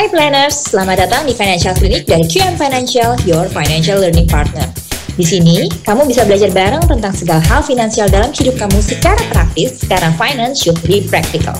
Hai planners, selamat datang di Financial Clinic dari QM Financial, your financial learning partner. Di sini, kamu bisa belajar bareng tentang segala hal finansial dalam hidup kamu secara praktis, karena finance should be practical.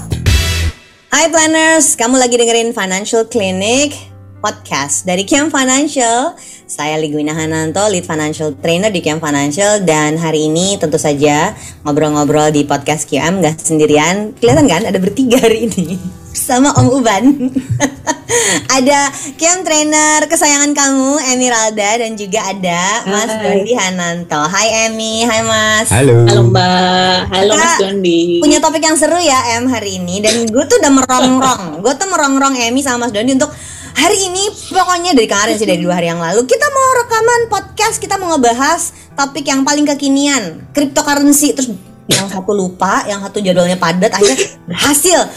Hai planners, kamu lagi dengerin Financial Clinic podcast dari Kiam Financial. Saya Ligwina Hananto, lead financial trainer di Kiam Financial dan hari ini tentu saja ngobrol-ngobrol di podcast Kiam gak sendirian. Kelihatan kan ada bertiga hari ini sama Om Uban. ada Kiam trainer kesayangan kamu Emiralda dan juga ada Mas Hai. Dondi Hananto. Hai Emi, hai Mas. Halo. Halo Mbak, halo Kak, Mas Dondi. punya topik yang seru ya Em hari ini dan gue tuh udah merongrong gue tuh merongrong Emi sama Mas Dondi untuk hari ini pokoknya dari kemarin sih dari dua hari yang lalu kita mau rekaman podcast kita mau ngebahas topik yang paling kekinian cryptocurrency terus yang satu lupa yang satu jadwalnya padat akhirnya berhasil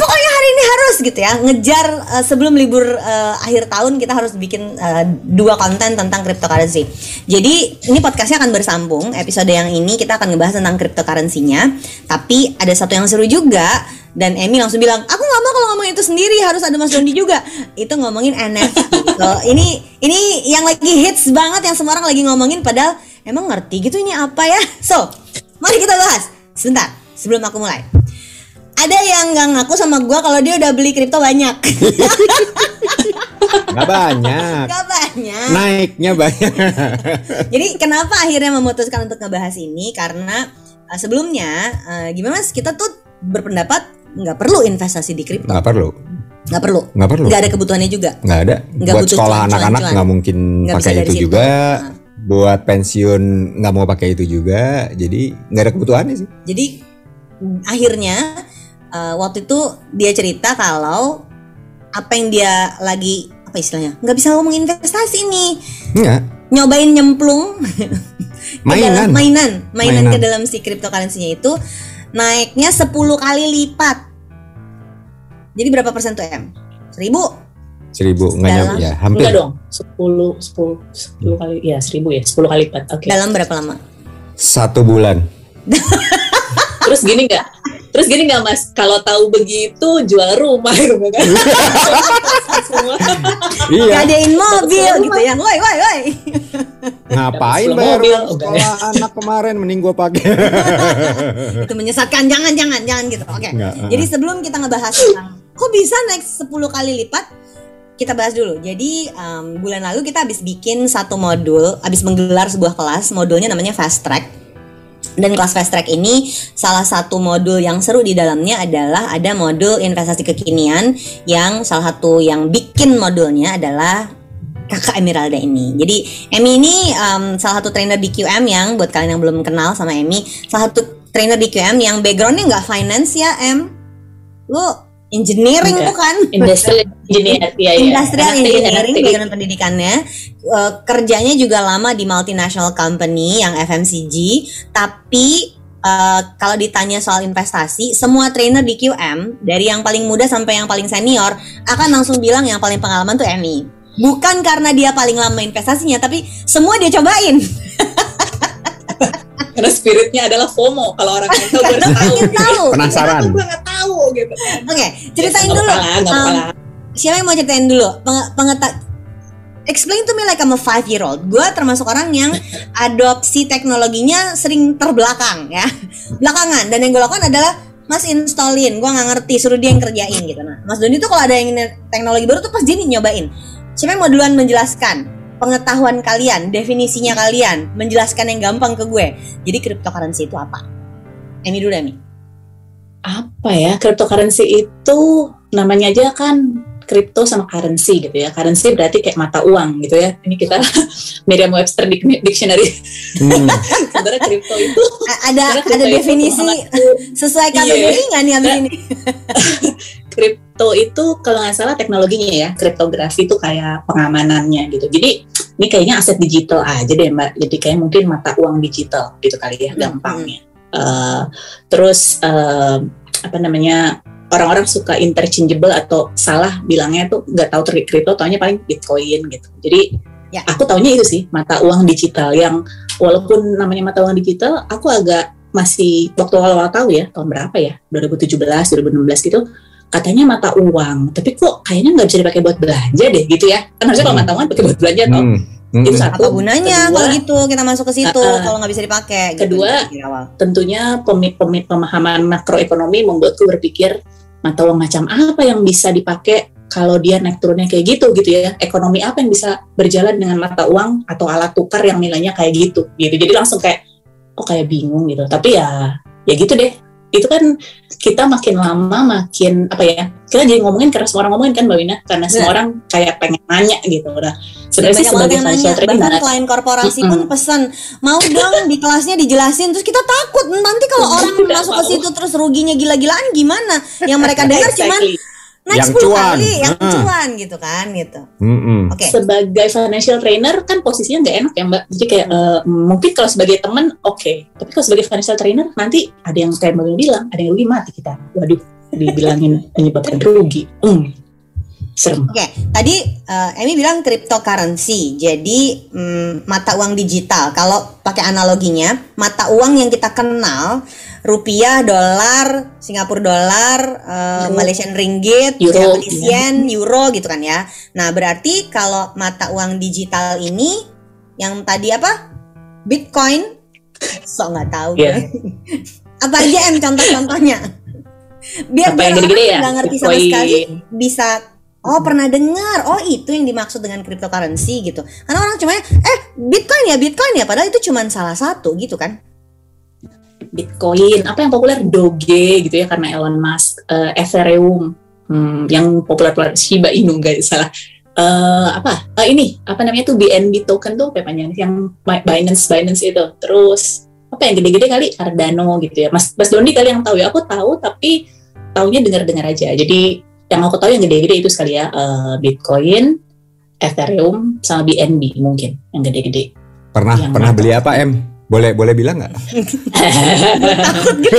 pokoknya hari ini harus gitu ya ngejar eh, sebelum libur eh, akhir tahun kita harus bikin eh, dua konten tentang cryptocurrency. Jadi ini podcastnya akan bersambung. Episode yang ini kita akan ngebahas tentang cryptocurrency-nya. Tapi ada satu yang seru juga dan Emmy langsung bilang aku nggak mau kalau ngomongin itu sendiri harus ada Mas Dondi juga. Itu ngomongin NFT So, ini ini yang lagi hits banget yang semua orang lagi ngomongin padahal emang ngerti gitu ini apa ya. So mari kita bahas. Sebentar sebelum aku mulai ada yang nggak ngaku sama gua kalau dia udah beli kripto banyak Nggak banyak. Gak banyak Naiknya banyak. Jadi kenapa akhirnya memutuskan untuk ngebahas ini? Karena uh, sebelumnya uh, gimana mas kita tuh berpendapat nggak perlu investasi di kripto, Nggak perlu. nggak perlu, Nggak perlu. nggak ada kebutuhannya juga. Nggak ada. Nggak Buat butuh sekolah anak-anak nggak mungkin Nggak bisa pakai itu situ. juga. Nah. Buat pensiun nggak mau pakai itu juga. Jadi nggak ada kebutuhannya sih. Jadi akhirnya uh, waktu itu dia cerita kalau apa yang dia lagi apa istilahnya nggak bisa ngomong investasi nih Nggak. nyobain nyemplung ke dalam- Mainan. mainan mainan Mainan. ke dalam si cryptocurrency-nya itu naiknya 10 kali lipat jadi berapa persen tuh M? Seribu? Seribu nggak Dalam- nyampe ya hampir. Enggak dong, 10, 10, 10 kali, ya 1000 ya, 10 kali lipat. Oke. Dalam berapa lama? Satu bulan. Terus gini nggak? Terus gini nggak Mas? Kalau tahu begitu jual rumah gitu kan? Semua. Iya. Gadein mobil gitu ya. Woi, woi, woi. Ngapain bayar mobil, sekolah anak kemarin mending gua pakai. Itu menyesatkan. Jangan, jangan, jangan gitu. Oke. Nggak, uh-uh. Jadi sebelum kita ngebahas tentang kok bisa naik 10 kali lipat, kita bahas dulu. Jadi em, bulan lalu kita habis bikin satu modul, habis menggelar sebuah kelas, modulnya namanya Fast Track. Dan kelas Fast Track ini salah satu modul yang seru di dalamnya adalah ada modul investasi kekinian yang salah satu yang bikin modulnya adalah kakak Emeralda ini. Jadi Emi ini em, salah satu trainer di QM yang buat kalian yang belum kenal sama Emi, salah satu trainer di QM yang backgroundnya nggak finance ya Em. Lu engineering Enggak. bukan? Industrial engineer, ya ya. Industrial engineering background pendidikannya Eh, kerjanya juga lama di multinational company yang FMCG tapi eh, kalau ditanya soal investasi semua trainer di QM dari yang paling muda sampai yang paling senior akan langsung bilang yang paling pengalaman tuh Emi bukan karena dia paling lama investasinya tapi semua dia cobain Karena spiritnya adalah FOMO. Kalau orang tahu, gue harus tahu. tahu Penasaran. Gue nggak tahu gitu kan. oke ceritain Ya, dulu Um, siapa yang mau ceritain dulu Penge- pengeta explain to me like I'm a five year old gue termasuk orang yang adopsi teknologinya sering terbelakang ya belakangan dan yang gue lakukan adalah Mas installin, gue nggak ngerti, suruh dia yang kerjain gitu. Nah, Mas Doni tuh kalau ada yang teknologi baru tuh pas dia nih nyobain. Siapa yang mau duluan menjelaskan pengetahuan kalian, definisinya kalian, menjelaskan yang gampang ke gue. Jadi cryptocurrency itu apa? Emi dulu Emi. apa ya cryptocurrency itu namanya aja kan crypto sama currency gitu ya currency berarti kayak mata uang gitu ya ini kita Merriam-Webster Dic- Dictionary Hmm. sebenarnya crypto itu A- ada ada crypto itu definisi sesuai Iya. kategori nggak nih abis ini? crypto itu kalau nggak salah teknologinya ya kriptografi itu kayak pengamanannya gitu. Jadi ini kayaknya aset digital aja deh mbak. Jadi kayak mungkin mata uang digital gitu kali ya Hmm, gampangnya. Eh, terus eh, apa namanya orang-orang suka interchangeable atau salah bilangnya tuh nggak tahu ter- kripto taunya paling bitcoin gitu. Jadi Ya. aku taunya itu sih mata uang digital yang walaupun namanya mata uang digital aku agak masih waktu awal-awal tahu ya tahun berapa ya? 2017 2016 gitu katanya mata uang, tapi kok kayaknya nggak bisa dipakai buat belanja deh gitu ya. Kan harusnya kalau Hmm. mata uang dipakai buat belanja toh. Hmm. Hmm. Itu satu. apa gunanya Kedua, kalau gitu kita masuk ke situ Uh-uh. kalau nggak bisa dipakai gitu, Kedua, tentunya pemi- pemi- pemahaman makroekonomi membuatku berpikir mata uang macam apa yang bisa dipakai kalau dia naik turunnya kayak gitu gitu ya ekonomi apa yang bisa berjalan dengan mata uang atau alat tukar yang nilainya kayak gitu gitu jadi langsung kayak oh kayak bingung gitu tapi ya ya gitu deh itu kan kita makin lama makin apa ya kita jadi ngomongin karena semua orang ngomongin kan mbak Wina? Karena semua Benar. orang kayak pengen nanya gitu udah. Sebenarnya sih sebagai financial bahkan trainer. klien korporasi pun pesan mau dong di kelasnya dijelasin. Terus kita takut nanti kalau orang masuk ke situ terus ruginya gila-gilaan gimana? Yang mereka dengar cuman. Naik Yang 10 cuan. kali yang Ah. cuan gitu kan gitu Mm-mm. oke sebagai financial trainer kan posisinya nggak enak ya mbak jadi kayak eh, mungkin kalau sebagai teman oke tapi kalau sebagai financial trainer nanti ada yang kayak mbak bilang ada yang rugi mati kita waduh dibilangin menyebabkan rugi hmm. serem Oke, tadi eh, Emi bilang cryptocurrency, jadi mm, mata uang digital. Kalau pakai analoginya, mata uang yang kita kenal, rupiah, dolar, Singapura dolar, eh, Euro. Malaysian ringgit, Euro, Japanese yen, euro gitu kan ya. Nah, berarti kalau mata uang digital ini, yang tadi apa? Bitcoin, so nggak tahu. Iya. apa aja em contoh-contohnya? Biar apa yang biar ya nggak ngerti sama Bitcoin. sekali bisa oh pernah dengar oh itu yang dimaksud dengan cryptocurrency gitu karena orang cuma eh bitcoin ya bitcoin ya padahal itu cuma salah satu gitu kan Bitcoin apa yang populer? Doge gitu ya karena Elon Musk eh, Ethereum hmm, yang populer populer Shiba Inu nggak salah. Eh, apa? Eh, ini apa namanya tuh BNB token tuh apa panjangnya yang Binance Binance itu. Terus apa yang gede-gede kali? Cardano gitu ya. Mas Mas Doni kali yang tahu ya? Aku tahu tapi taunya dengar-dengar aja. Jadi yang aku tahu yang gede-gede itu sekali ya eh, Bitcoin Ethereum sama BNB mungkin yang gede-gede. Pernah Yang pernah beli apa em? Boleh boleh bilang nggak? takut gitu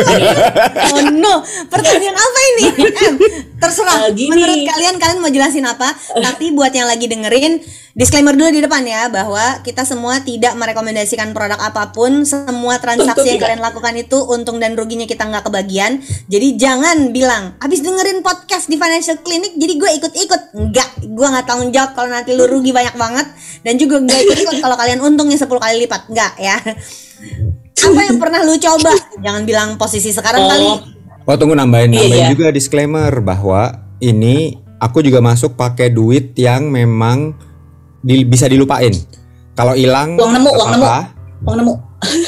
oh no. Pertanyaan apa ini? Em terserah. Gini. menurut kalian kalian mau jelasin apa? Tapi buat yang lagi dengerin disclaimer dulu di depan ya bahwa kita semua tidak merekomendasikan produk apa pun. Semua Tentu transaksi yang tidak. kalian lakukan itu untung dan ruginya kita nggak kebagian. Jadi jangan bilang abis dengerin podcast di financial clinic jadi gue ikut-ikut. Enggak gue nggak tanggung jawab kalau nanti lu rugi banyak banget. Dan juga nggak ikut-ikut kalau kalian untungnya 10 kali lipat. Enggak ya. Apa yang pernah lu coba? Jangan bilang posisi sekarang Oh. kali Oh tunggu nambahin Iya, nambahin iya. juga disclaimer bahwa ini aku juga masuk pakai duit yang memang di- bisa dilupain. Kalau hilang Uang nemu, uang nemu. Uang nemu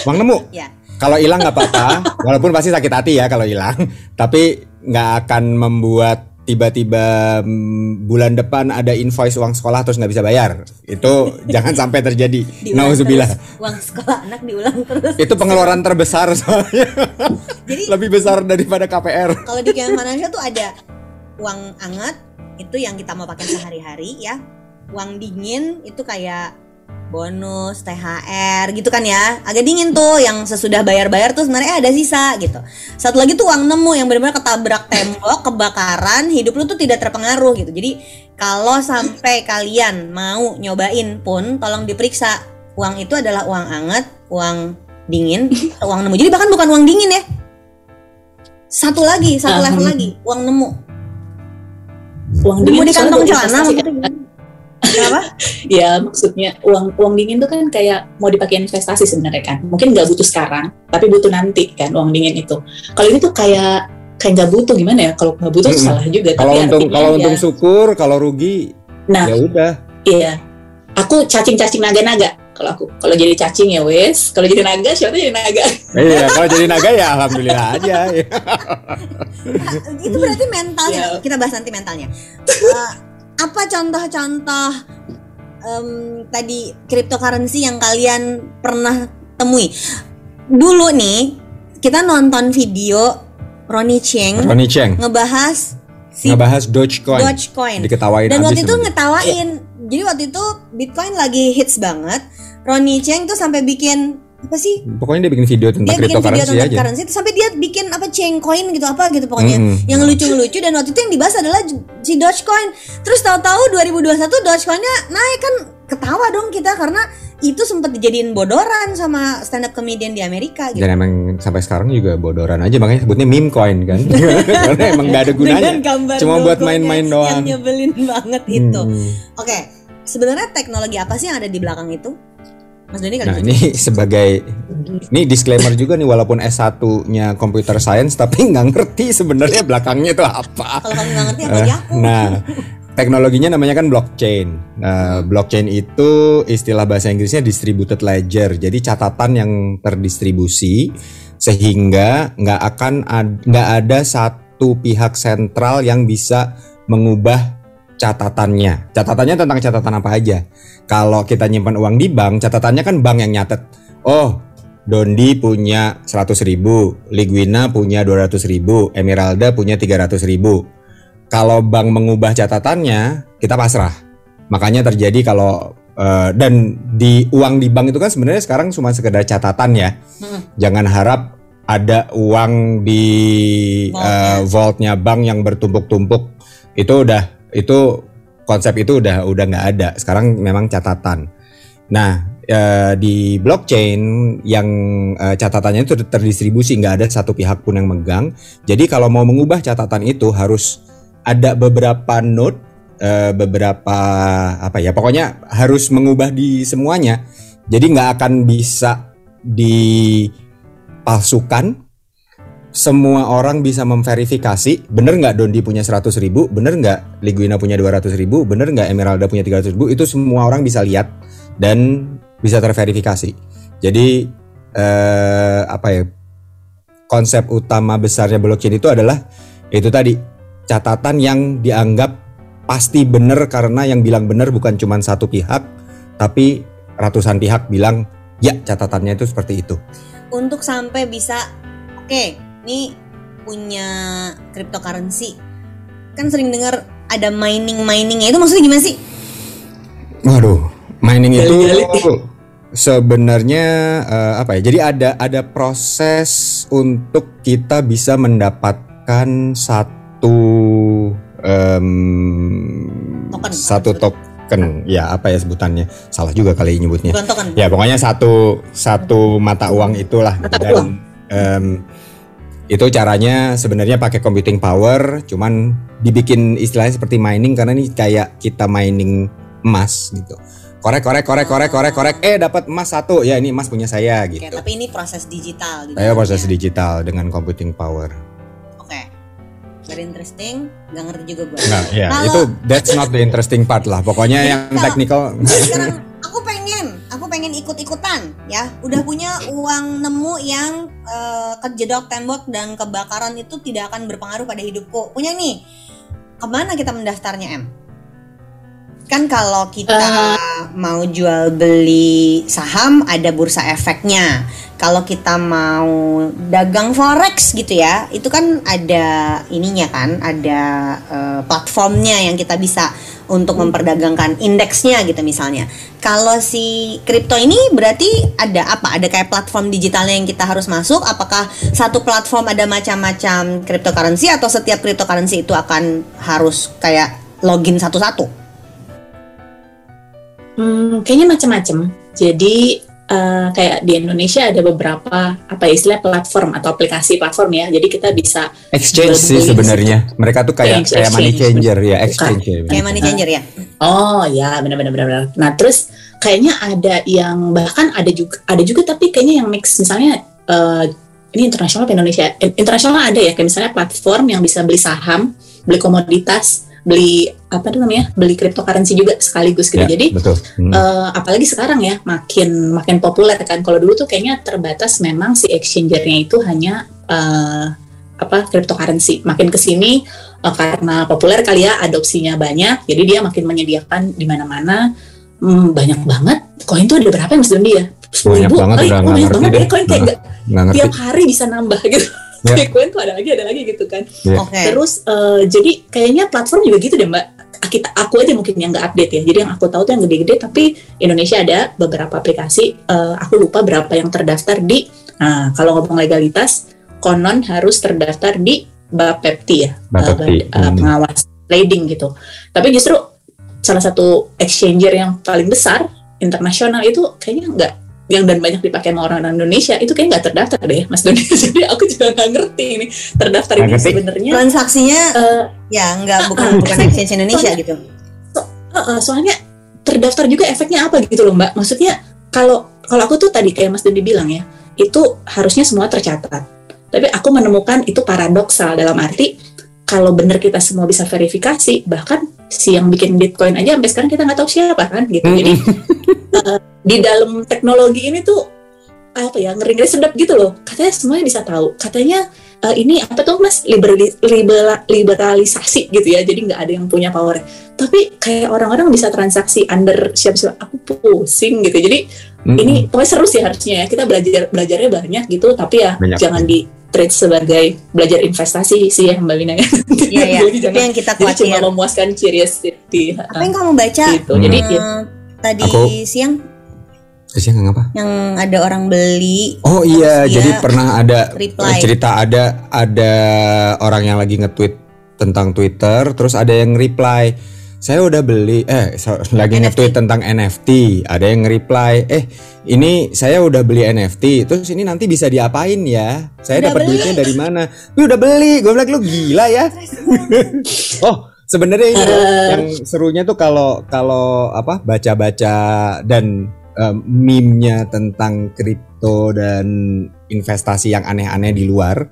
Uang nemu. Ya. Kalau hilang nggak apa-apa, walaupun pasti sakit hati ya kalau hilang, tapi nggak akan membuat tiba-tiba mm, bulan depan ada invoice uang sekolah terus nggak bisa bayar. Itu jangan sampai terjadi. Nauzubillah. terus. uang sekolah anak diulang terus Itu pengeluaran terbesar soalnya. jadi Lebih besar daripada KPR. kalau di Financial tuh ada uang anget itu yang kita mau pakai sehari-hari ya uang dingin itu kayak bonus THR gitu kan ya. Agak dingin tuh yang sesudah bayar-bayar tuh sebenarnya ada sisa gitu. Satu lagi tuh uang nemu yang benar-benar ketabrak tembok kebakaran hidup lu tuh tidak terpengaruh gitu. Jadi kalau sampai kalian mau nyobain pun tolong diperiksa. Uang itu adalah uang anget uang dingin uang nemu. Jadi bahkan bukan uang dingin ya. Satu lagi satu level lagi uang nemu. Uang nemu dingin di kantong celana maksudnya Kenapa? ya maksudnya uang uang dingin tuh kan kayak mau dipakai investasi sebenarnya kan mungkin nggak butuh sekarang tapi butuh nanti kan uang dingin itu kalau ini tuh kayak kayak nggak butuh gimana ya kalau nggak butuh Mm-mm. salah juga Kalau untung kalau ya, untung syukur, kalau rugi nah ya udah. iya aku cacing-cacing naga-naga kalau aku kalau jadi cacing ya wes kalau jadi naga siapa jadi naga Iya, kalau jadi naga ya alhamdulillah aja. itu berarti mentalnya Ya. kita bahas nanti mentalnya Eh, apa contoh-contoh em, tadi cryptocurrency yang kalian pernah temui? Dulu nih kita nonton video Ronnie Cheng Ronnie Cheng. ngebahas si ngebahas Dogecoin, Dogecoin. Diketawain dan waktu itu ngetawain. Jadi waktu itu Bitcoin lagi hits banget. Ronnie Cheng tuh sampai bikin apa sih Pokoknya dia bikin video tentang dia bikin video tentang aja. currency sampai dia bikin apa chain coin gitu apa gitu pokoknya Mm-mm. yang lucu-lucu dan waktu itu yang dibahas adalah si Dogecoin terus tahu-tahu 2021 Dogecoinnya naik kan ketawa dong kita karena itu sempat dijadiin bodoran sama stand up comedian di Amerika gitu. Dan emang sampai sekarang juga bodoran aja makanya sebutnya meme coin kan. Karena emang gak ada gunanya. Cuma buat main-main Yang doang. nyebelin banget itu. Hmm. Oke, sebenarnya teknologi apa sih yang ada di belakang itu? Mas kali Nah gitu. ini sebagai ini disclaimer juga nih walaupun S1-nya computer science tapi nggak ngerti sebenarnya belakangnya itu apa. Kalau kamu nggak ngerti apa aku. Nah, teknologinya namanya kan blockchain. Nah, blockchain itu istilah bahasa Inggrisnya distributed ledger. Jadi catatan yang terdistribusi sehingga nggak akan ad- nggak ada satu pihak sentral yang bisa mengubah catatannya. Catatannya tentang catatan apa aja. Kalau kita nyimpan uang di bank, catatannya kan bank yang nyatet. Oh, Dondi punya 100 ribu, Liguina punya 200 ribu, Emeralda punya 300 ribu kalau bank mengubah catatannya kita pasrah makanya terjadi kalau eh, dan di uang di bank itu kan sebenarnya sekarang cuma sekedar catatan ya Hmm. jangan harap ada uang di Vaultnya. eh, vaultnya bank yang bertumpuk-tumpuk itu udah itu konsep itu udah udah nggak ada sekarang memang catatan nah eh, di blockchain yang eh, catatannya itu terdistribusi nggak ada satu pihak pun yang megang jadi kalau mau mengubah catatan itu harus ada beberapa node, eh, beberapa apa ya, pokoknya harus mengubah di semuanya. Jadi nggak akan bisa dipalsukan. Semua orang bisa memverifikasi, bener nggak Dondi punya 100 ribu, bener nggak Liguina punya 200 ribu, bener nggak Emeralda punya 300 ribu, itu semua orang bisa lihat dan bisa terverifikasi. Jadi eh, apa ya? Konsep utama besarnya blockchain itu adalah itu tadi catatan yang dianggap pasti benar karena yang bilang benar bukan cuma satu pihak tapi ratusan pihak bilang ya catatannya itu seperti itu. Untuk sampai bisa, oke, ini punya cryptocurrency. Kan sering dengar ada mining miningnya itu maksudnya gimana sih? Waduh, mining itu sebenarnya eh, apa ya? Jadi ada ada proses untuk kita bisa mendapatkan satu em, Token. satu token. Ya apa ya sebutannya? Salah juga kali nyebutnya. Bukan token. Ya pokoknya satu satu mata uang itulah Mata dan uang. em, itu caranya sebenarnya pakai computing power, cuman dibikin istilahnya seperti mining karena ini kayak kita mining emas gitu. Korek korek korek korek korek korek eh dapat emas satu ya ini emas punya saya Oke, gitu. tapi ini proses digital di Saya proses dalamnya. digital dengan computing power. Oke. Very interesting, nggak ngerti juga gue. Nah, ya itu that's not the interesting part lah. Pokoknya yang technical Sekarang aku pengen, pengen ikut-ikutan ya. Udah punya uang nemu yang eh, kejedok tembok dan kebakaran itu tidak akan berpengaruh pada hidupku. Punya nih. Ke mana kita mendaftarnya M? Kan kalau kita mau jual beli saham ada bursa efeknya. Kalau kita mau dagang forex gitu ya, itu kan ada ininya kan, ada eh, platformnya yang kita bisa untuk memperdagangkan indeksnya gitu misalnya. Kalau si kripto ini berarti ada apa? Ada kayak platform digitalnya yang kita harus masuk? Apakah satu platform ada macam-macam cryptocurrency atau setiap cryptocurrency itu akan harus kayak login satu-satu? Hmm, kayaknya macam-macam. Jadi eh, kayak di Indonesia ada beberapa apa ya, istilah platform atau aplikasi platform ya. Jadi kita bisa exchange sih sebenarnya. Mereka tuh kayak Exchange, kayak money exchange. changer ya, exchange. ya. Kayak money changer ya? Oh ya benar-benar benar. Nah terus kayaknya ada yang bahkan ada juga ada juga tapi kayaknya yang mix misalnya eh, ini internasional apa Indonesia? In- Internasional ada ya kayak misalnya platform yang bisa beli saham, beli komoditas, beli apa tuh namanya beli cryptocurrency juga sekaligus gitu. Ya, Jadi betul. Hmm. eh, apalagi sekarang ya makin makin populer kan. Kalau dulu tuh kayaknya terbatas memang si exchangernya itu hanya eh, apa cryptocurrency. Makin ke sini eh, karena populer kali ya adopsinya banyak, jadi dia makin menyediakan di mana-mana Hmm, banyak banget. Koin tuh ada berapa ya Mas Dondi ya? Banyak ribu banget, kali. udah Oh, banyak banget ya deh. koin kayak Nah. ngerti. tiap hari bisa nambah gitu. Ya. Kayak koin tuh ada lagi ada lagi gitu kan. Ya. Oke. Terus eh, jadi kayaknya platform juga gitu deh Mbak. Kita aku aja mungkin yang nggak update ya. Jadi yang aku tahu tuh yang gede-gede tapi Indonesia ada beberapa aplikasi eh, aku lupa berapa yang terdaftar di nah, kalau ngomong legalitas konon harus terdaftar di Bapepti ya. Bapepti, eh, eh, hmm. pengawas trading gitu. Tapi justru salah satu exchanger yang paling besar internasional itu kayaknya nggak yang dan banyak dipakai sama orang Indonesia itu kayak nggak terdaftar deh Mas Doni. Jadi aku juga nggak ngerti ini terdaftar ini sebenarnya. Transaksinya eh, ya nggak bukan ah, bukan exchange Indonesia soalnya- gitu. Eh, eh, soalnya terdaftar juga efeknya apa gitu loh mbak? Maksudnya kalau kalau aku tuh tadi kayak Mas Doni bilang ya itu harusnya semua tercatat. Tapi aku menemukan itu paradoksal dalam arti kalau benar kita semua bisa verifikasi bahkan si yang bikin Bitcoin aja sampai sekarang kita nggak tahu siapa kan gitu. Jadi eh, di dalam teknologi ini tuh apa ya ngeri ngeri sedap gitu loh. Katanya semuanya bisa tahu. Katanya eh, ini apa tuh mas? Liberali- libera- liberalisasi gitu ya. Jadi nggak ada yang punya power. Tapi kayak orang-orang bisa transaksi under siapa-siapa. Aku pusing gitu. Jadi Mm-mm. ini pokoknya seru sih harusnya ya. Kita belajar belajarnya banyak gitu. Tapi ya Banyak. jangan di treat sebagai belajar investasi sih ya mbak Wina ya Iya ya. Jadi jangan- yang kita jadi cuma khawatir. memuaskan curiosity Apa yang kamu baca? gitu jadi eh, ya, tadi Aku- siang Terus yang ngapa? yang ada orang beli. Oh iya, jadi pernah ada reply. cerita ada ada orang yang lagi nge-tweet tentang Twitter, terus ada yang reply, saya udah beli, eh so- lagi nge-tweet tentang NFT, ada yang reply, eh ini saya udah beli NFT, terus ini nanti bisa diapain ya? Saya dapat duitnya dari mana? Gue udah beli, gue bilang lu gila ya. oh sebenarnya ini Eh. yang serunya tuh kalau kalau apa baca-baca dan um, meme-nya tentang kripto dan investasi yang aneh-aneh di luar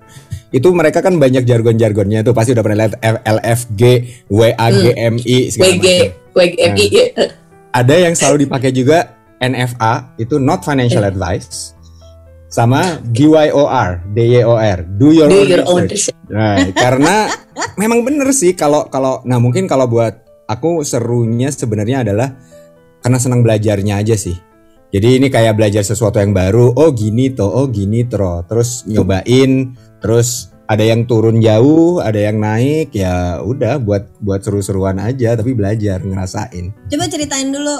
itu mereka kan banyak jargon-jargonnya tuh pasti udah pernah lihat LFG, WAGMI segala WG macam. WGMI ya. Ada yang selalu dipakai juga NFA itu not financial advice sama DYOR, DYOR, do your do own your own research. research. Nah, karena memang bener sih kalau kalau nah mungkin kalau buat aku serunya sebenarnya adalah karena senang belajarnya aja sih. Jadi ini kayak belajar sesuatu yang baru. Oh gini toh, oh gini toh. Terus nyobain, terus ada yang turun jauh, ada yang naik. Ya udah buat buat seru-seruan aja, tapi belajar ngerasain. Coba ceritain dulu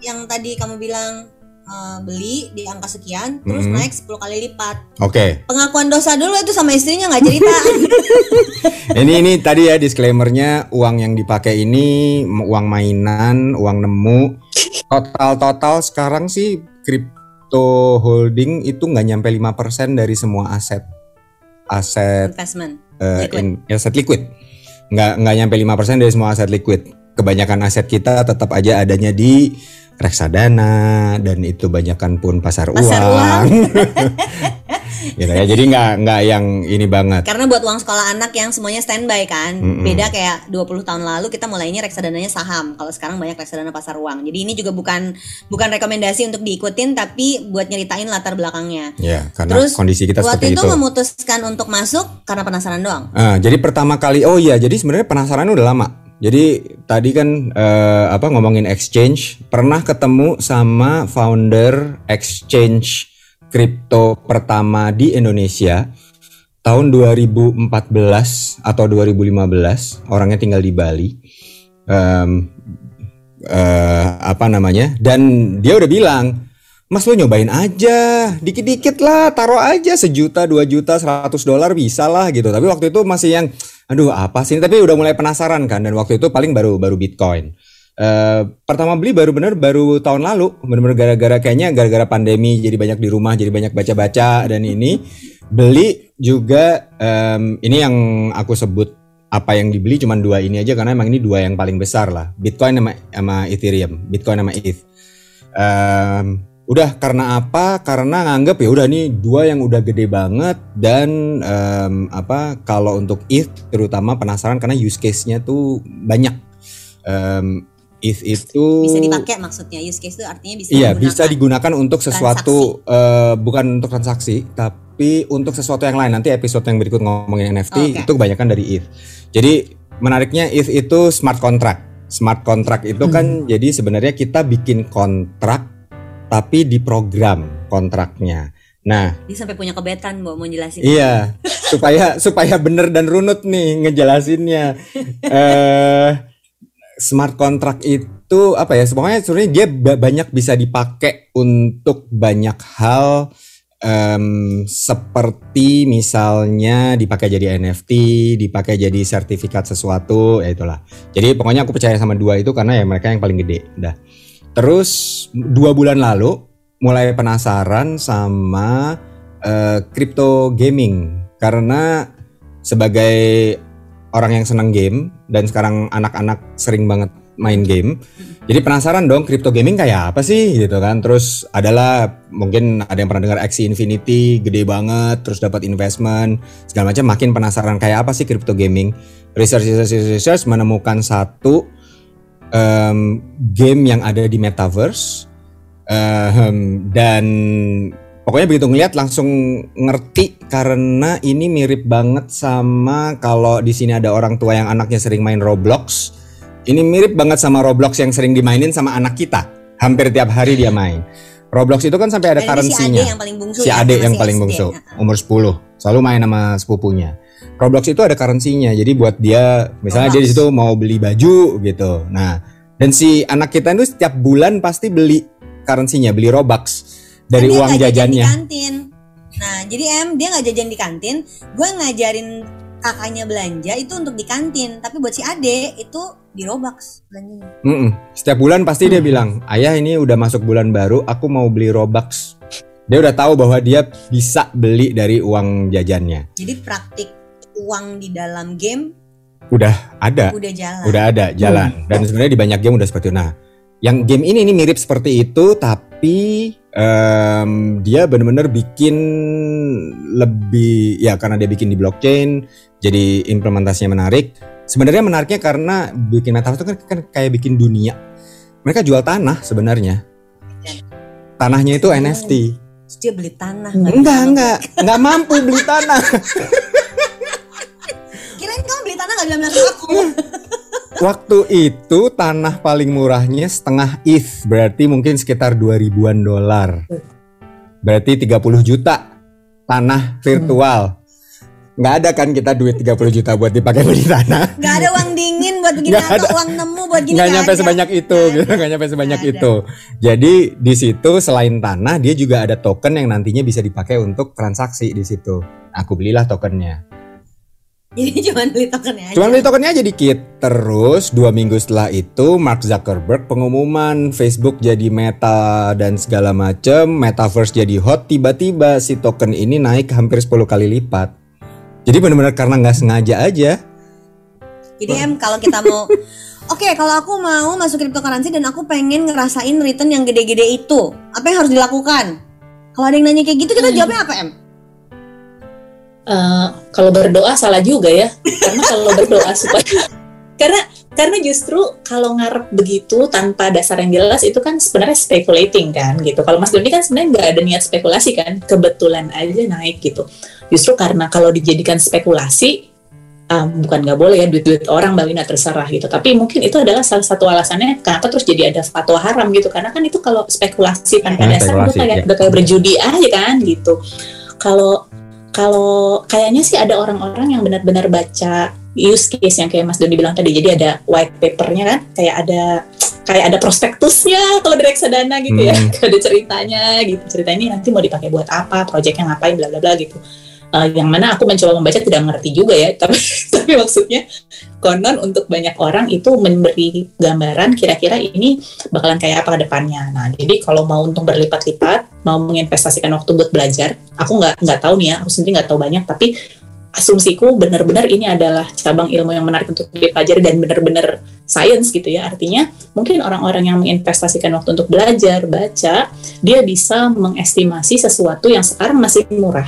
yang tadi kamu bilang eh, beli di angka sekian terus Mhm. naik 10 kali lipat. Oke, Pengakuan dosa dulu itu sama istrinya nggak cerita. ini ini tadi ya disclaimernya uang yang dipakai ini uang mainan, uang nemu. Total total sekarang sih crypto holding itu nggak nyampe 5% dari semua aset aset Investment. eh, Liquid. in- aset liquid. Nggak nggak nyampe 5% dari semua aset liquid. Kebanyakan aset kita tetap aja adanya di reksadana dan itu banyakan pun pasar, Pasar uang. gitu ya. Jadi nggak nggak yang ini banget. Karena buat uang sekolah anak yang semuanya standby kan. Mm-mm. Beda kayak 20 tahun lalu kita mulainya reksadananya saham. Kalau sekarang banyak reksadana pasar uang. Jadi ini juga bukan bukan rekomendasi untuk diikutin tapi buat nyeritain latar belakangnya. Ya, karena Terus, kondisi kita Waktu seperti itu itu. memutuskan untuk masuk karena penasaran doang. Ah, jadi pertama kali, oh iya, jadi sebenarnya penasaran udah lama. Jadi tadi kan eh, apa ngomongin exchange, pernah ketemu sama founder exchange kripto pertama di Indonesia tahun 2014 atau 2015. Orangnya tinggal di Bali. Em, eh, apa namanya? Dan dia udah bilang, Mas lo nyobain aja, dikit-dikit lah, taruh aja sejuta, dua juta, seratus dolar bisa lah gitu. Tapi waktu itu masih yang, aduh apa sih? Tapi udah mulai penasaran kan. Dan waktu itu paling baru baru Bitcoin. Eh, pertama beli baru bener baru tahun lalu, bener-bener gara-gara kayaknya gara-gara pandemi jadi banyak di rumah, jadi banyak baca-baca dan ini beli juga em, ini yang aku sebut apa yang dibeli cuma dua ini aja karena emang ini dua yang paling besar lah Bitcoin sama, sama Ethereum Bitcoin sama ETH Em, udah karena apa karena nganggep ya udah nih dua yang udah gede banget dan em, apa kalau untuk ETH terutama penasaran karena use case-nya tuh banyak Em, ETH itu Bisa dipakai maksudnya use case itu artinya bisa Iya, digunakan. bisa digunakan untuk sesuatu eh, bukan untuk transaksi, tapi untuk sesuatu yang lain. Nanti episode yang berikut ngomongin NFT Oke. itu kebanyakan dari ETH. Jadi menariknya ETH itu smart contract. Smart contract itu kan jadi sebenarnya kita bikin kontrak tapi diprogram kontraknya. Nah, Dia sampai punya kebetan, Bo, mau jelasin. Iya, supaya supaya bener dan runut nih ngejelasinnya. eh smart contract itu apa ya? Pokoknya sebenarnya dia ba- banyak bisa dipakai untuk banyak hal em, seperti misalnya dipakai jadi NFT, dipakai jadi sertifikat sesuatu, ya itulah. Jadi pokoknya aku percaya sama dua itu karena ya mereka yang paling gede. Dah. Terus dua bulan lalu mulai penasaran sama eh, crypto gaming karena sebagai orang yang senang game dan sekarang anak-anak sering banget main game. Jadi penasaran dong crypto gaming kayak apa sih gitu kan. Terus adalah mungkin ada yang pernah dengar Axie Infinity gede banget terus dapat investment segala macam makin penasaran kayak apa sih crypto gaming. Research research research menemukan satu em, game yang ada di metaverse Em, dan pokoknya begitu ngeliat langsung ngerti karena ini mirip banget sama kalau di sini ada orang tua yang anaknya sering main Roblox. Ini mirip banget sama Roblox yang sering dimainin sama anak kita. Hampir tiap hari dia main. Roblox itu kan sampai ada Dan ini si currency-nya. Ade yang paling bungsu Si ya, Ade yang paling bungsu, umur 10. Selalu main sama sepupunya. Roblox itu ada currency-nya. Jadi buat dia misalnya dia di situ mau beli baju gitu. Nah, dan si anak kita itu setiap bulan pasti beli currency-nya, beli Robux dari Kan dia uang nggak jajan jajannya. di kantin. Nah, jadi em dia nggak jajan di kantin, gue ngajarin kakaknya belanja itu untuk di kantin, tapi buat si Ade itu di Robux belanjanya. Mm-mm. Setiap bulan pasti dia bilang, ayah ini udah masuk bulan baru, aku mau beli Robux. Dia udah tahu bahwa dia bisa beli dari uang jajannya. Jadi praktik uang di dalam game Udah ada, udah jalan. udah ada jalan. Dan sebenarnya di banyak game udah seperti itu. Nah, yang game ini ini mirip seperti itu, tapi em, dia bener-bener bikin lebih ya karena dia bikin di blockchain, jadi implementasinya menarik. Sebenarnya menariknya karena bikin metaverse itu kan, kan kayak bikin dunia. Mereka jual tanah sebenarnya. Tanahnya itu NFT. Dia beli tanah. Enggak, enggak, enggak mampu beli tanah. Nggak bilang bilang aku. Waktu itu tanah paling murahnya setengah ETH, berarti mungkin sekitar 2000-an dolar. Berarti 30 juta tanah virtual. Nggak ada kan kita duit 30 juta buat dipakai beli tanah. Gak ada uang dingin buat begini Nggak ada. uang nemu buat gini. nggak nggak nyampe ada. sebanyak itu Nggak gitu ada. nggak nyampe sebanyak Nggak ada. itu jadi di situ selain tanah dia juga ada token yang nantinya bisa dipakai untuk transaksi di situ aku belilah tokennya Jadi cuma beli tokennya aja. Cuman beli tokennya aja dikit. Terus dua minggu setelah itu Mark Zuckerberg pengumuman Facebook jadi meta dan segala macem, metaverse jadi hot. Tiba-tiba si token ini naik hampir 10 kali lipat. Jadi benar-benar karena nggak sengaja aja. Jadi em kalau kita mau Oke, kalau aku mau masuk cryptocurrency dan aku pengen ngerasain return yang gede-gede itu, apa yang harus dilakukan? Kalau ada yang nanya kayak gitu, kita Hmm. jawabnya apa, Em? Eh, kalau berdoa salah juga ya. Karena kalau berdoa supaya karena karena justru kalau ngarep begitu tanpa dasar yang jelas itu kan sebenarnya speculating kan gitu. Kalau Mas Doni kan sebenarnya nggak ada niat spekulasi kan kebetulan aja naik gitu. Justru karena kalau dijadikan spekulasi um, bukan nggak boleh ya duit-duit orang Mbak Wina terserah gitu. Tapi mungkin itu adalah salah satu alasannya kenapa terus jadi ada fatwa haram gitu. Karena kan itu kalau spekulasi tanpa Hmm, dasar itu kayak ya. udah kayak berjudi aja kan gitu. Kalau kalau kayaknya sih ada orang-orang yang benar-benar baca use case yang kayak Mas Doni bilang tadi. Jadi ada white papernya kan? Kayak ada kayak ada prospektusnya kalau dari reksadana gitu ya. Hmm. ada ceritanya gitu. Cerita ini nanti mau dipakai buat apa? Proyeknya ngapain? Bla bla bla gitu. Eh, yang mana aku mencoba membaca tidak mengerti juga ya. Tapi tapi maksudnya konon untuk banyak orang itu memberi gambaran kira-kira ini bakalan kayak apa ke depannya. Nah jadi kalau mau untung berlipat-lipat mau menginvestasikan waktu buat belajar aku nggak nggak tahu nih ya aku sendiri nggak tahu banyak tapi asumsiku benar-benar ini adalah cabang ilmu yang menarik untuk dipelajari dan benar-benar science gitu ya. Artinya mungkin orang-orang yang menginvestasikan waktu untuk belajar baca dia bisa mengestimasi sesuatu yang sekarang masih murah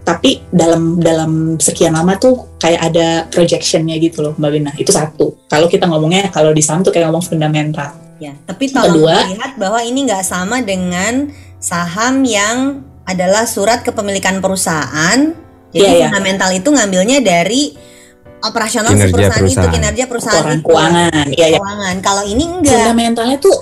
tapi dalam dalam sekian lama tuh kayak ada projectionnya gitu loh mbak Wina itu satu kalau kita ngomongnya kalau di saham tuh kayak ngomong fundamental Ya, tapi tolong Kedua. lihat bahwa ini nggak sama dengan saham yang adalah surat kepemilikan perusahaan. Jadi Iya, iya. fundamental itu ngambilnya dari operasional si Kinerja perusahaan, itu, perusahaan. kinerja perusahaan Orang itu. keuangan iya ya Keuangan. Kalau ini enggak. fundamentalnya tuh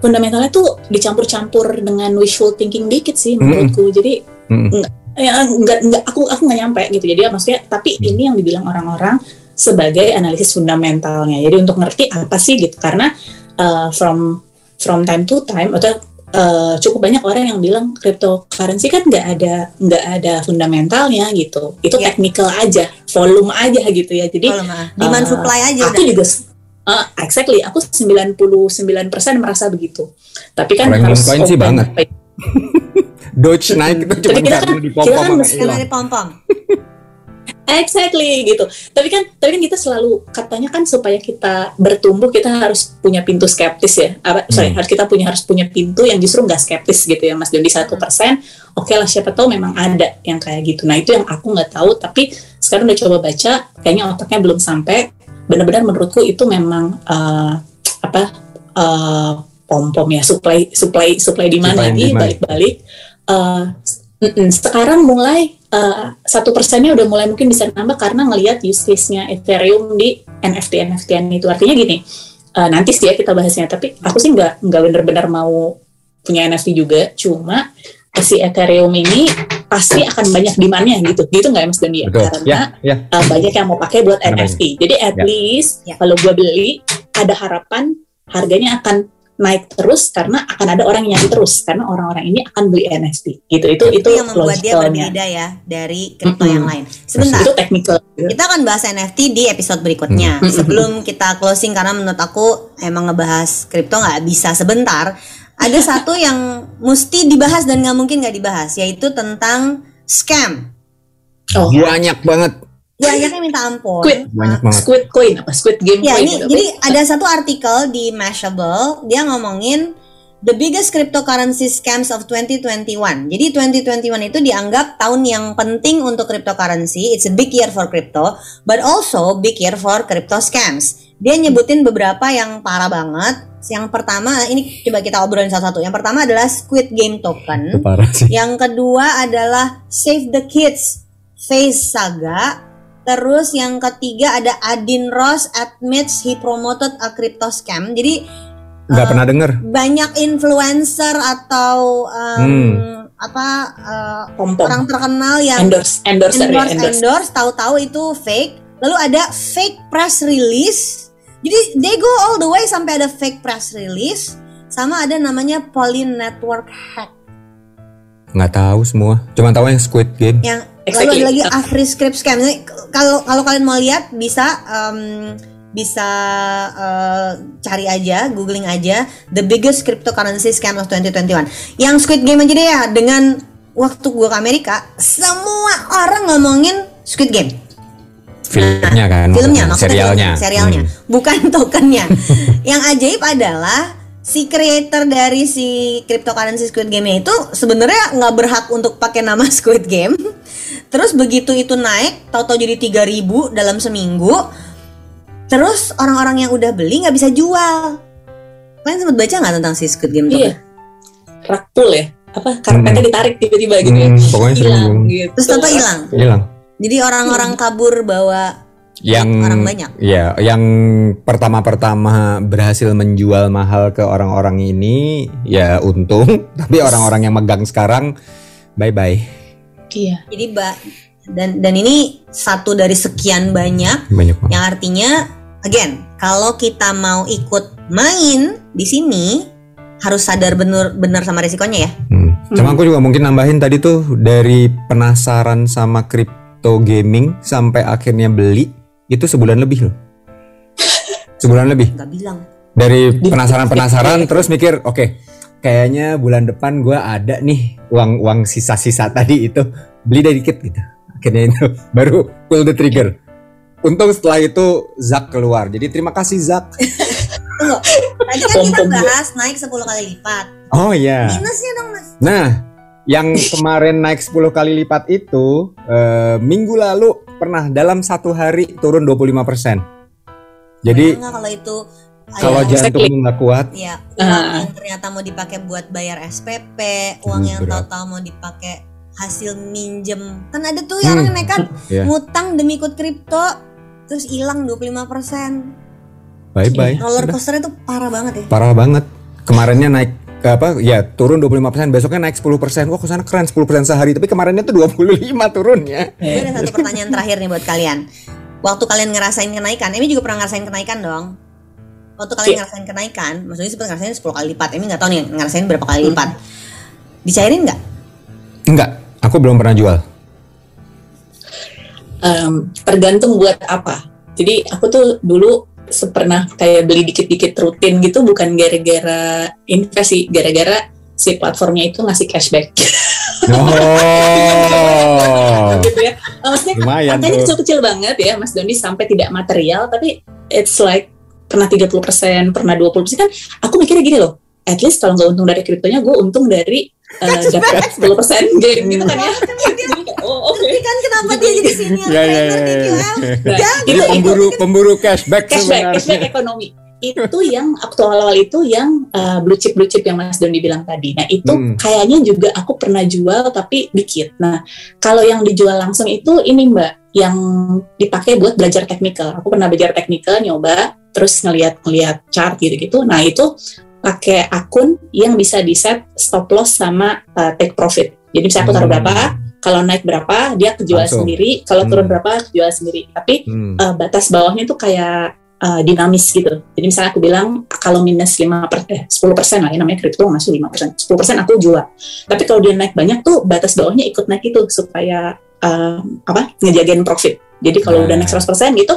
fundamentalnya tuh dicampur-campur dengan wishful thinking dikit sih menurutku jadi Mm-mm. Ya enggak enggak aku aku nggak nyampe gitu jadi maksudnya tapi Hmm. ini yang dibilang orang-orang sebagai analisis fundamentalnya jadi untuk ngerti apa sih gitu karena uh, from from time to time atau uh, cukup banyak orang yang bilang cryptocurrency kan nggak ada nggak ada fundamentalnya gitu itu Ya. technical aja volume aja gitu ya jadi mah demand Uh, supply aja aku udah. juga Ah, exactly, aku 99% merasa begitu. Tapi kan harus sih open. banget. Doge naik itu cuma Tapi kita karena kan- di kita kan pom mesti- Karena ada pom-pom. Exactly gitu. Tapi kan tapi kan kita selalu katanya kan supaya kita bertumbuh kita harus punya pintu skeptis ya. Apa sorry, Hmm. harus kita punya harus punya pintu yang justru nggak skeptis gitu ya Mas Dondi satu persen. Oke lah siapa tahu memang ada yang kayak gitu. Nah itu yang aku nggak tahu tapi sekarang udah coba baca kayaknya otaknya belum sampai. Benar-benar menurutku itu memang eh, apa eh, pom-pom ya supply supply supply di mana lagi demand. Balik-balik. Eh, mm-mm, sekarang mulai eh, satu persennya udah mulai mungkin bisa nambah karena ngelihat use case-nya Ethereum di NFT NFT itu artinya gini eh, nanti sih ya kita bahasnya tapi aku sih nggak nggak benar-benar mau punya NFT juga cuma si Ethereum ini pasti akan banyak demandnya gitu gitu nggak ya Mas Doni ya? Betul. karena Ya, ya. uh, banyak yang mau pakai buat NFT. Jadi at Ya. least Ya. kalau gua beli ada harapan harganya akan naik terus karena akan ada orang yang nyari terus karena orang-orang ini akan beli NFT. Gitu. Itu itu, Itu yang membuat dia berbeda ya dari kripto Mm-mm. yang lain. Sebentar. Itu technical. Kita akan bahas NFT di episode berikutnya. Hmm. Sebelum kita closing karena menurut aku emang ngebahas kripto nggak bisa sebentar. Ada satu yang mesti dibahas dan nggak mungkin nggak dibahas, yaitu tentang scam. Oh, Banyak banget. Banyaknya minta ampun. Squid. Banyak banget. Squid Coin apa Squid Game Ya Coin ini gitu. jadi ada satu artikel di Mashable dia ngomongin the biggest cryptocurrency scams of 2021. Jadi 2021 itu dianggap tahun yang penting untuk cryptocurrency. It's a big year for crypto, but also big year for crypto scams. Dia nyebutin beberapa yang parah banget. Yang pertama ini coba kita obrolin satu-satu. Yang pertama adalah Squid Game token. parah sih. Yang kedua adalah Save the Kids Face Saga. Terus yang ketiga ada Adin Ross admits he promoted a crypto scam. Jadi Nggak uh, pernah denger. banyak influencer atau um, Hmm. apa uh, Pom-pom. orang terkenal yang endorse endorse endorse endorse. endorse tahu-tahu itu fake. Lalu ada fake press release. Jadi they go all the way sampai ada fake press release. Sama ada namanya Pauline Network hack. Nggak tahu semua. Cuma tahu yang Squid Game. yang Exactly. lalu ada lagi Afri Script Scam. Jadi, Kalau kalau kalian mau lihat bisa um, bisa uh, cari aja, googling aja the biggest cryptocurrency scam of 2021. Yang Squid Game aja deh ya dengan waktu gua ke Amerika, semua orang ngomongin Squid Game. Filmnya kan. Filmnya, maksudnya. maksudnya serialnya. film- serialnya, Hmm. bukan tokennya. Yang ajaib adalah si creator dari si cryptocurrency Squid Game itu sebenarnya nggak berhak untuk pakai nama Squid Game. Terus begitu itu naik, tahu-tahu jadi 3000 dalam seminggu. Terus orang-orang yang udah beli nggak bisa jual. Kalian sempat baca nggak tentang si Squid Game Iya. token? Rakpul ya. Apa karpetnya ditarik tiba-tiba gitu ya. Hmm, pokoknya sering Hilang hilang. gitu. Terus tahu hilang. Hilang. Jadi orang-orang kabur bawa Yang orang banyak. Ya, yang pertama-pertama berhasil menjual mahal ke orang-orang ini ya untung, tapi orang-orang yang megang sekarang bye-bye. Iya. Jadi ba dan dan ini satu dari sekian banyak Banyak banget. yang artinya again kalau kita mau ikut main di sini harus sadar bener benar sama resikonya ya. Hmm. Cuma aku juga mungkin nambahin tadi tuh dari penasaran sama crypto gaming sampai akhirnya beli itu sebulan lebih loh. Sebulan lebih. Gak bilang. Dari penasaran-penasaran terus mikir, oke, kayaknya bulan depan gua ada nih uang-uang sisa-sisa tadi itu beli dari dikit gitu. Akhirnya itu baru pull the trigger. Untung setelah itu Zak keluar. Jadi terima kasih Zak. Tunggu. Tadi kan kita gue. bahas naik 10 kali lipat. Oh iya. Minusnya dong mas. Nah, yang kemarin naik 10 kali lipat itu eh, minggu lalu pernah dalam satu hari turun 25%. Jadi Enggak kalau itu kalau ya, jantungmu nggak kuat, ya uang Ah. yang ternyata mau dipakai buat bayar SPP, uang Aduh, yang tahu-tahu mau dipakai hasil minjem. Kan ada tuh yang Hmm. orang nekat Iya. ngutang demi ikut kripto terus hilang 25%. bye bye. Roller coaster itu parah banget ya. Parah banget. Kemarinnya naik apa? Ya turun 25%, besoknya naik 10%. Wah, ke sana keren 10% sehari, tapi kemarinnya tuh 25 turunnya. Gue ada satu pertanyaan terakhir nih buat kalian. Waktu kalian ngerasain kenaikan, Emi juga pernah ngerasain kenaikan dong. Waktu kalian Iya. ngerasain kenaikan, maksudnya sempat ngerasain 10 kali lipat. Emi nggak tahu nih ngerasain berapa kali lipat. Dicairin nggak? Enggak, aku belum pernah jual. Em, tergantung buat apa. Jadi aku tuh dulu pernah kayak beli dikit-dikit rutin gitu bukan gara-gara investasi, gara-gara si platformnya itu ngasih cashback. Oh. gitu ya. Eh, Maksudnya Lumayan angkanya kecil-kecil banget ya Mas Doni sampai tidak material tapi it's like pernah 30%, pernah 20% kan aku mikirnya gini loh. At least kalau nggak untung dari kriptonya, gue untung dari uh, dapat 10% game gitu kan ya. Kan kenapa dia jadi senior Ya, ya, ya, ya. Nah, Jadi itu- pemburu pemburu cashback, cashback, cashback ekonomi itu yang waktu awal-awal itu yang uh, blue chip blue chip yang Mas Doni bilang tadi. Nah itu Hmm. kayaknya juga aku pernah jual tapi dikit. Nah kalau yang dijual langsung itu ini Mbak yang dipakai buat belajar technical. Aku pernah belajar technical nyoba terus ngelihat ngelihat chart gitu-gitu. Nah itu pakai akun yang bisa di set stop loss sama uh, take profit. Jadi misalnya aku taruh Hmm. berapa, kalau naik berapa dia kejual Langsung. sendiri, kalau turun Hmm. berapa kejual sendiri. Tapi Hmm. uh, batas bawahnya itu kayak uh, dinamis gitu. Jadi misalnya aku bilang kalau minus 5 per, eh, 10 persen lah ya namanya kripto masuk 5 persen. 10 persen aku jual. Tapi kalau dia naik banyak tuh batas bawahnya ikut naik itu supaya uh, apa ngejagain profit. Jadi kalau Nah. udah naik 100 persen gitu,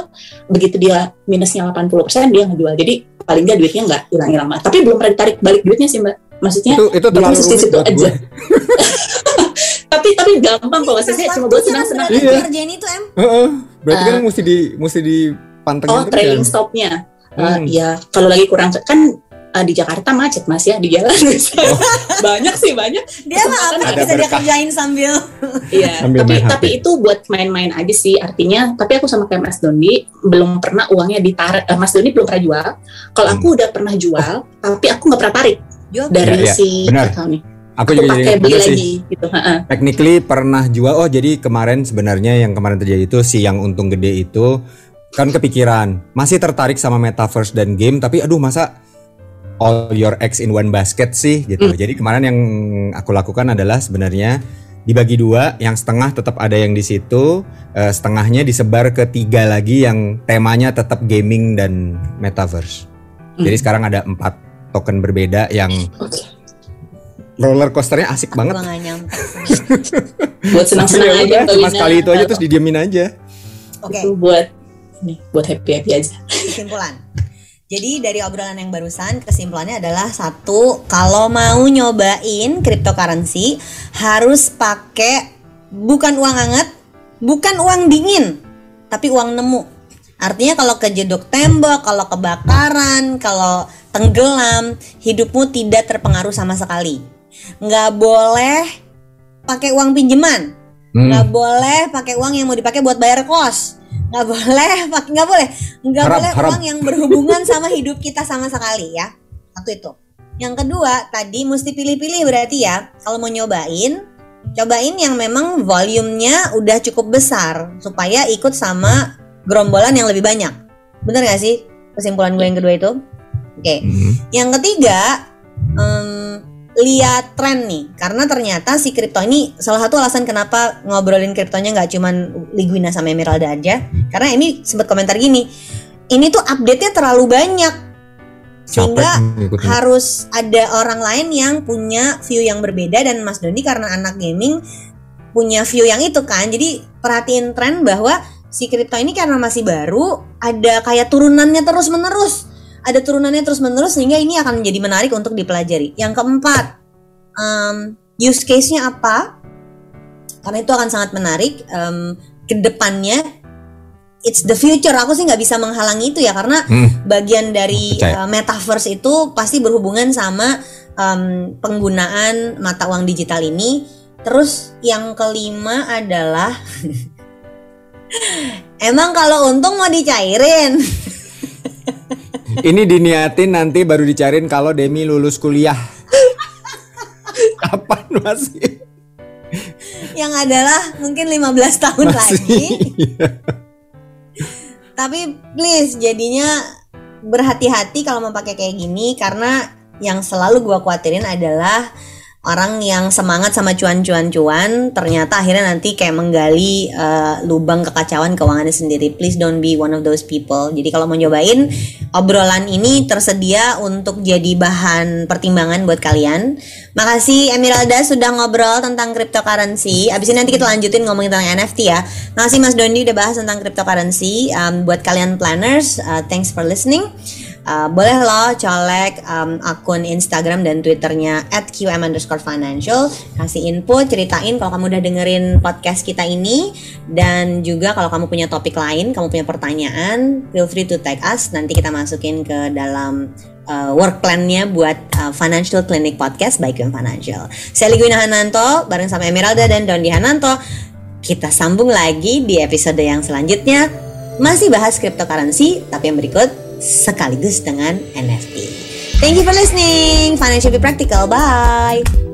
begitu dia minusnya 80 persen dia ngejual. Jadi paling nggak duitnya nggak hilang-hilang. Tapi belum pernah ditarik balik duitnya sih mbak. Maksudnya itu itu terlalu Itu rumit aja. tapi tapi gampang kok maksudnya cuma buat senang-senang. Iya. Kerjain itu em. Heeh. Berarti kan Ah. mesti di mesti dipantengin Oh terus trailing ya. stopnya. Uh, Hmm. ya kalau lagi kurang kan uh, di Jakarta macet mas ya di jalan Oh. banyak sih banyak Dia mah apa yang bisa dia kerjain sambil iya Sambil tapi tapi itu buat main-main aja sih artinya tapi aku sama kayak Mas Doni belum pernah uangnya ditarik eh, Mas Doni belum pernah jual kalau aku udah pernah jual tapi aku nggak pernah tarik jual dari Iya, iya. si Benar. account nih Aku juga pakai jadi beli sih. lagi gitu heeh. Technically pernah jual. Oh, jadi kemarin sebenarnya yang kemarin terjadi itu si yang untung gede itu kan kepikiran masih tertarik sama metaverse dan game tapi aduh masa all your eggs in one basket sih gitu. Hmm. Jadi kemarin yang aku lakukan adalah sebenarnya dibagi dua, yang setengah tetap ada yang di situ, eh, setengahnya disebar ke tiga lagi yang temanya tetap gaming dan metaverse. Jadi Hmm. sekarang ada empat token berbeda yang Oke. Roller coasternya asik Gua banget. nyampe. buat senang-senang Ya aja udah, cuma sekali itu aja terus didiemin aja. Oke, itu buat nih buat happy happy aja kesimpulan. Jadi dari obrolan yang barusan kesimpulannya adalah satu, kalau mau nyobain cryptocurrency harus pakai bukan uang hangat, bukan uang dingin, tapi uang nemu. Artinya kalau kejedok tembok, kalau kebakaran, kalau tenggelam, hidupmu tidak terpengaruh sama sekali. Nggak boleh pakai uang pinjaman, Hmm. nggak boleh pakai uang yang mau dipakai buat bayar kos. Nggak boleh nggak boleh. Nggak boleh haram. uang yang berhubungan sama hidup kita sama sekali ya. Satu itu. Yang kedua tadi mesti pilih-pilih berarti ya. Kalau mau nyobain cobain yang memang volumenya udah cukup besar supaya ikut sama gerombolan yang lebih banyak. Bener gak sih kesimpulan gue yang kedua itu? Oke. Hmm. yang ketiga, em, lihat tren nih, karena ternyata si kripto ini salah satu alasan kenapa ngobrolin kriptonya nggak cuman Liguina sama Emeralda aja, karena ini sempat komentar gini, ini tuh update-nya terlalu banyak, sehingga harus ada orang lain yang punya view yang berbeda. Dan Mas Doni karena anak gaming punya view yang itu kan, jadi perhatiin tren bahwa si kripto ini karena masih baru ada kayak turunannya terus menerus ada turunannya terus menerus sehingga ini akan menjadi menarik untuk dipelajari yang keempat em, use case-nya apa karena itu akan sangat menarik em, ke depannya it's the future aku sih nggak bisa menghalangi itu ya karena Hmm. bagian dari Percaya. uh, metaverse itu pasti berhubungan sama em, penggunaan mata uang digital ini. Terus yang kelima adalah emang kalau untung mau dicairin. Ini diniatin nanti baru dicariin kalau Demi lulus kuliah. Kapan masih? yang adalah mungkin 15 tahun lagi. Tapi please jadinya berhati-hati kalau mau pakai kayak gini karena yang selalu gua khawatirin adalah orang yang semangat sama cuan-cuan-cuan ternyata akhirnya nanti kayak menggali eh, lubang kekacauan keuangannya sendiri. Please don't be one of those people. Jadi kalau mau nyobain obrolan ini tersedia untuk jadi bahan pertimbangan buat kalian Makasih Emeralda sudah ngobrol tentang cryptocurrency. Abis ini nanti kita lanjutin ngomongin tentang NFT ya. Makasih Mas Dondi udah bahas tentang cryptocurrency. Um, buat kalian planners, uh, thanks for listening. Uh, boleh lo colek um, akun Instagram dan Twitternya at QM underscore financial. Kasih info, ceritain kalau kamu udah dengerin podcast kita ini. Dan juga kalau kamu punya topik lain, kamu punya pertanyaan Feel free to tag us, nanti kita masukin ke dalam uh, work plan-nya buat uh, Financial Clinic Podcast by QM Financial. Saya Ligwina Hananto, bareng sama Emeralda dan Dondi Hananto. Kita sambung lagi di episode yang selanjutnya. Masih bahas cryptocurrency, tapi yang berikut sekaligus dengan NFT. Thank you for listening. Financial Be Practical. Bye.